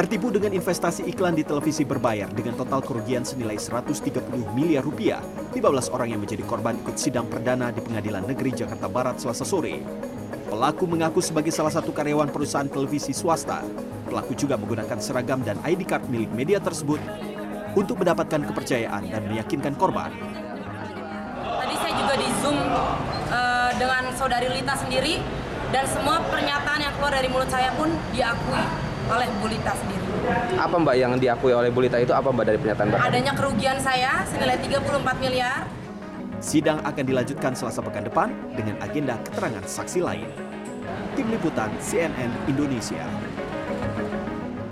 Tertipu dengan investasi iklan di televisi berbayar dengan total kerugian senilai 130 miliar rupiah, 15 orang yang menjadi korban ikut sidang perdana di Pengadilan Negeri Jakarta Barat selasa sore. Pelaku mengaku sebagai salah satu karyawan perusahaan televisi swasta. Pelaku juga menggunakan seragam dan ID card milik media tersebut untuk mendapatkan kepercayaan dan meyakinkan korban. Tadi saya juga di Zoom uh, dengan saudari Lita sendiri dan semua pernyataan yang keluar dari mulut saya pun diakui oleh Bu Lita sendiri. Apa Mbak yang diakui oleh Bu Lita itu apa Mbak dari pernyataan Mbak? Adanya kerugian saya senilai 34 miliar. Sidang akan dilanjutkan selasa pekan depan dengan agenda keterangan saksi lain. Tim Liputan CNN Indonesia